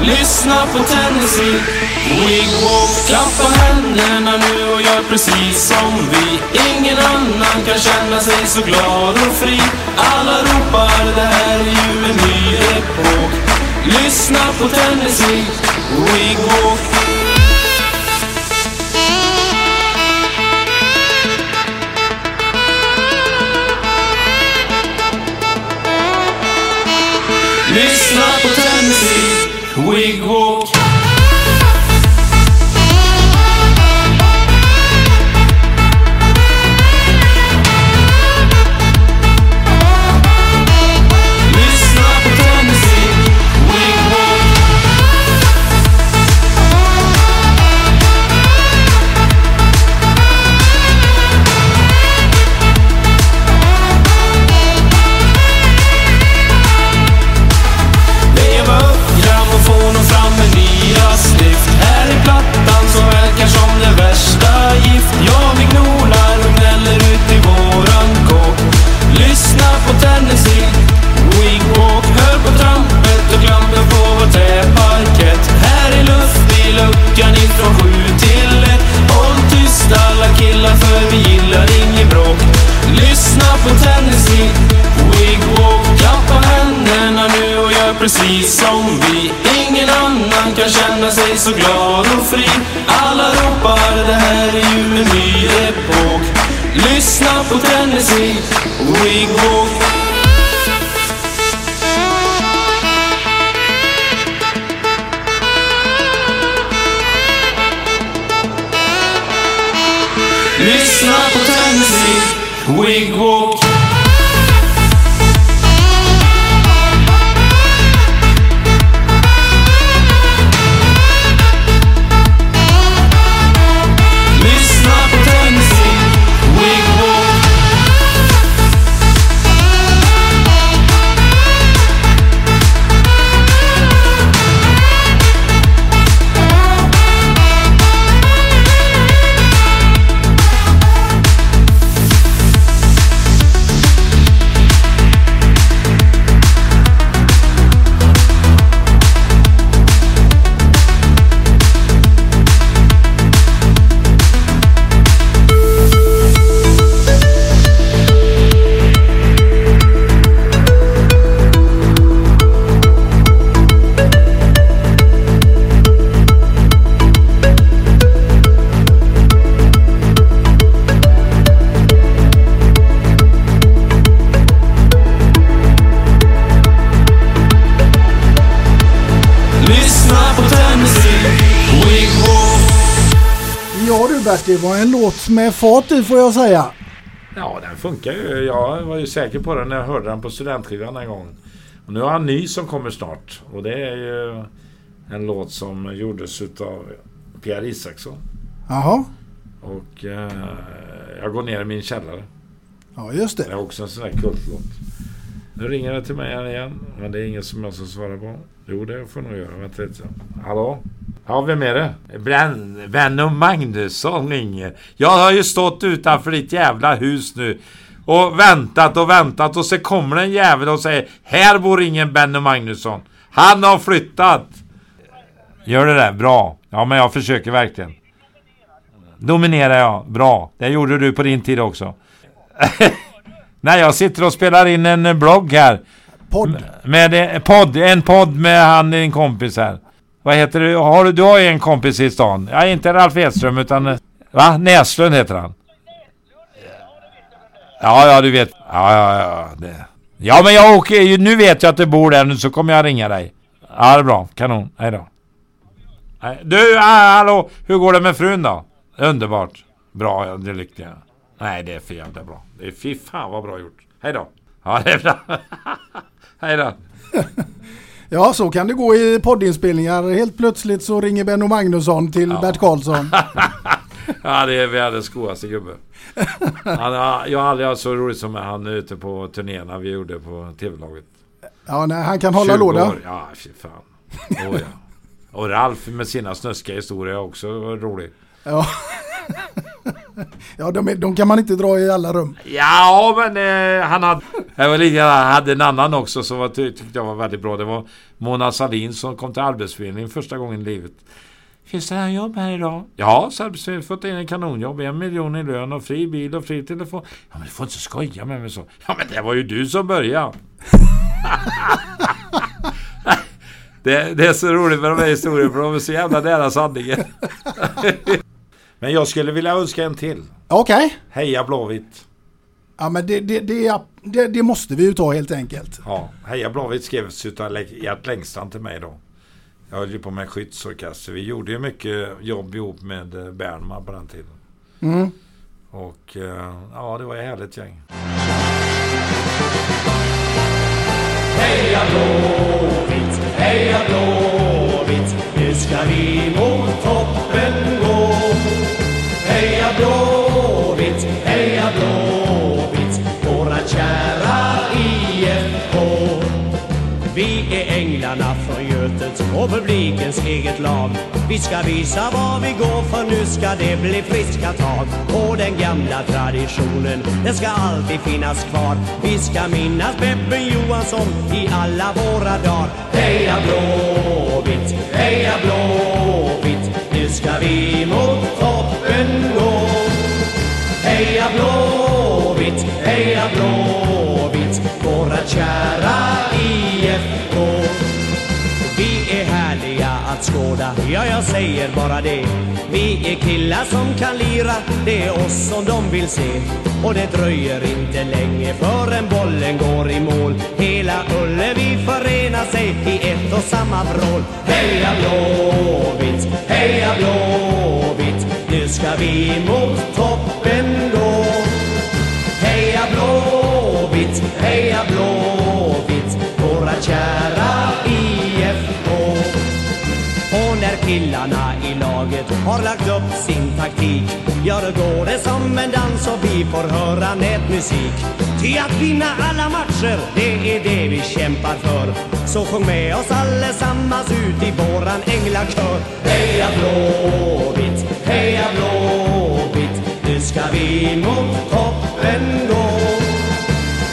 Lyssna på Tennessee. Wigwalk Klappa händerna nu och gör precis som vi. Ingen annan kan känna sig så glad och fri. Alla ropar det här är ju en ny epok. Lyssna på Tennessee. Wigwalk Lyssna på Tennessee. Wigwalk Lyssna för vi gillar inget bråk. Lyssna på Tennessee. Wigwalk Klappa händerna nu och gör precis som vi. Ingen annan kan känna sig så glad och fri. Alla ropar det här är ju en ny epok. Lyssna på Tennessee. Wigwalk Tennessee Wigwalk det var en låt med fart i får jag säga. Ja, den funkar ju. Jag var ju säker på den när jag hörde den på studentskivan en gång. Och nu har han ny som kommer snart. Och det är ju en låt som gjordes utav Pierre Isaksson. Jaha, Och eh, jag går ner i min källare. ja just Det det. är också en sån där kultlåt. Nu ringer det till mig här igen. Men det är ingen som jag ska svara på. Jo, det får jag nog göra. Vänta lite. Hallå? Ja, vem är det? Brän, Benno Magnusson ringer. Jag har ju stått utanför ditt jävla hus nu. Och väntat och väntat och så kommer en jävel och säger Här bor ingen Benno Magnusson. Han har flyttat. Gör det där? Bra. Ja, men jag försöker verkligen. Dominerar jag. Bra. Det gjorde du på din tid också. Nej, jag sitter och spelar in en blogg här. Podd. Med en podd, en podd med han din kompis här. Vad heter du? Har du, du har ju en kompis i stan. Ja, inte Ralf Edström utan... Va? Näslund heter han. Ja, ja, du vet. Ja, ja, ja. Det. Ja, men jag åker ju. Nu vet jag att du bor där nu så kommer jag ringa dig. Ja, det är bra. Kanon. Hej då. Du, ah, hallå! Hur går det med frun då? Underbart. Bra, det lyckliga. Nej, det är för jävla bra. Det är fy fan vad bra gjort. Hej då. Ja, det är bra. Hej då. Ja, så kan det gå i poddinspelningar. Helt plötsligt så ringer Benno Magnusson till Bert Karlsson. Ja, det är världens godaste gubbe. Han, jag har aldrig haft så roligt som han ute på turnéerna vi gjorde på TV-laget. Ja, nej, han kan hålla 20 låda. år. Ja, fy fan. Oh, ja. Och Ralf med sina snuskiga historier också rolig. Ja, ja de, är, de kan man inte dra i alla rum. Ja, men eh, han hade... Jag var lite, hade en annan också som var, tyckte jag var väldigt bra. Det var Mona Sahlin som kom till Arbetsförmedlingen första gången i livet. Finns det här jobb här idag? Ja, så Arbetsförmedlingen fått in en kanonjobb. En miljon i lön och fri bil och fri telefon. Ja, men du får inte skoja med mig så. Ja, men det var ju du som började. det, det är så roligt med de här historierna för de är så jävla nära sanningen. men jag skulle vilja önska en till. Okej. Heja Blåvitt! Ja, men det, det, det, det, det måste vi ju ta helt enkelt. Ja, Heja Blåvitt skrevs utav Gert Längstrand till mig då. Jag höll ju på med skyddsorkester. Vi gjorde ju mycket jobb ihop med eh, Bernman på den tiden. Mm. Och eh, ja, det var ett härligt gäng. Heja Blåvitt, heja Blåvitt, nu ska vi mot toppen gå. Heja Blåvitt, heja Blåvitt, våra kära IFK. Vi är änglarna från Götet och publikens eget lag. Vi ska visa var vi går för nu ska det bli friska tag. Och den gamla traditionen, den ska alltid finnas kvar. Vi ska minnas Beppe Johansson i alla våra dagar. Heja Blåvitt, heja Blåvitt, nu ska vi mot toppen gå. Heja Blåvitt, heja Blåvitt, våra kära IFK. Vi är härliga att skåda, ja jag säger bara det. Vi är killar som kan lira, det är oss som de vill se. Och det dröjer inte länge förrän bollen går i mål. Hela Ullevi förenar sig i ett och samma vrål. Heja Blåvitt, heja Blåvitt, ska vi mot toppen gå. Heja Blåvitt, heja Blåvitt, våra kära IFK. Och när killarna laget har lagt upp sin taktik. Ja, då går det som en dans och vi får höra nätmusik Ty att vinna alla matcher, det är det vi kämpar för. Så sjung med oss allesammans ut i våran änglakör. Heja Blåvitt, heja Blåvitt Nu ska vi mot toppen gå.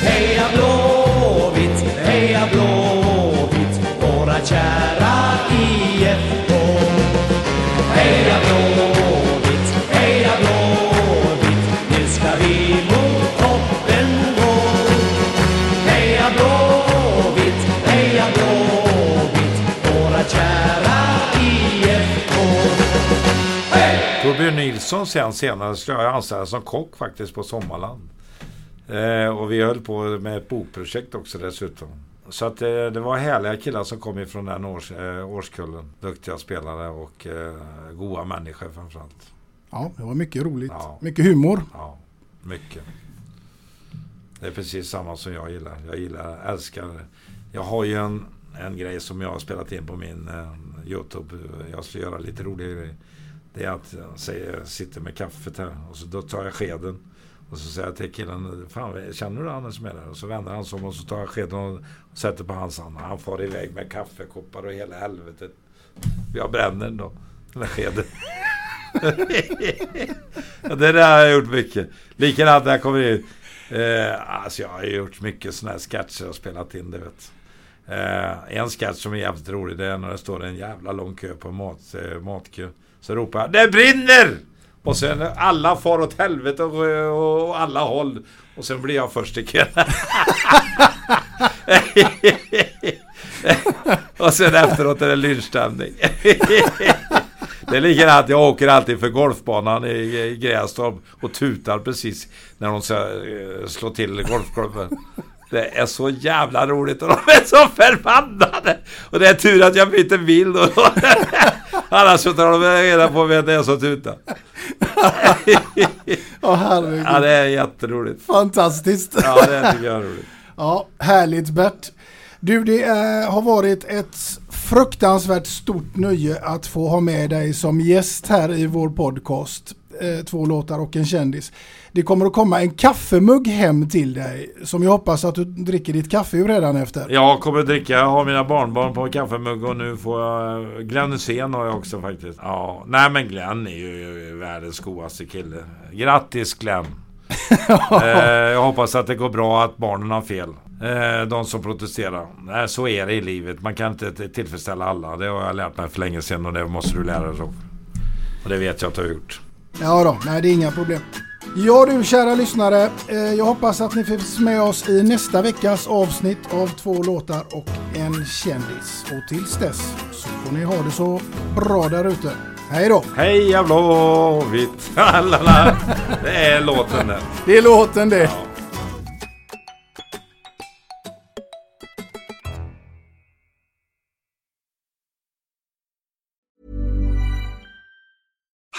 Heja Blåvitt, heja Blåvitt Våra kära IFK Nilsson sen senare jag anställa som kock faktiskt på Sommarland. Eh, och vi höll på med ett bokprojekt också dessutom. Så att eh, det var härliga killar som kom ifrån den års, eh, årskullen. Duktiga spelare och eh, goda människor framförallt. Ja, det var mycket roligt. Ja. Mycket humor. Ja, mycket. Det är precis samma som jag gillar. Jag gillar, älskar... Jag har ju en, en grej som jag har spelat in på min eh, Youtube. Jag ska göra lite rolig grej. Det är att jag säger, sitter med kaffet här och så då tar jag skeden. Och så säger jag till killen, fan känner du han som är där? Och så vänder han sig om och så tar jag skeden och sätter på hans hand. Han far iväg med kaffekoppar och hela helvetet. Jag bränner den då, den där skeden. Det där har jag gjort mycket. Likadant när jag kommer in. Eh, alltså jag har gjort mycket sådana här sketcher och spelat in det vet. Eh, en sketch som är jävligt rolig det är när det står en jävla lång kö på mat, eh, matkö. Så ropar jag Det brinner! Och sen alla far åt helvete och, och, och alla håll. Och sen blir jag först i kön. och sen efteråt är det lynchstämning. Det är likadant, jag åker alltid för golfbanan i, i Grästorp och tutar precis när de ska eh, slå till golfklubben. Det är så jävla roligt och de är så förbannade! Och det är tur att jag byter bil då. Annars så tar de reda på vem det är som tutar. Ja, herregud. Ja, det är jätteroligt. Fantastiskt. Ja, det tycker jag är roligt. Ja, härligt Bert. Du, det eh, har varit ett fruktansvärt stort nöje att få ha med dig som gäst här i vår podcast. eh, två låtar och en kändis. Det kommer att komma en kaffemugg hem till dig som jag hoppas att du dricker ditt kaffe ur redan efter. Jag kommer att dricka, jag har mina barnbarn på kaffemugg och nu får jag... Glenn Hysén har jag också faktiskt. Ja, nej men Glenn är ju världens godaste kille. Grattis Glenn! eh, jag hoppas att det går bra att barnen har fel. Eh, de som protesterar. Nej, så är det i livet. Man kan inte tillfredsställa alla. Det har jag lärt mig för länge sedan och det måste du lära dig. Och det vet jag att du har gjort. Ja då, nej det är inga problem. Ja du kära lyssnare, eh, jag hoppas att ni finns med oss i nästa veckas avsnitt av två låtar och en kändis. Och tills dess så får ni ha det så bra där ute. Hej då! Heja Blåvitt! Det är låten där. Det är låten det.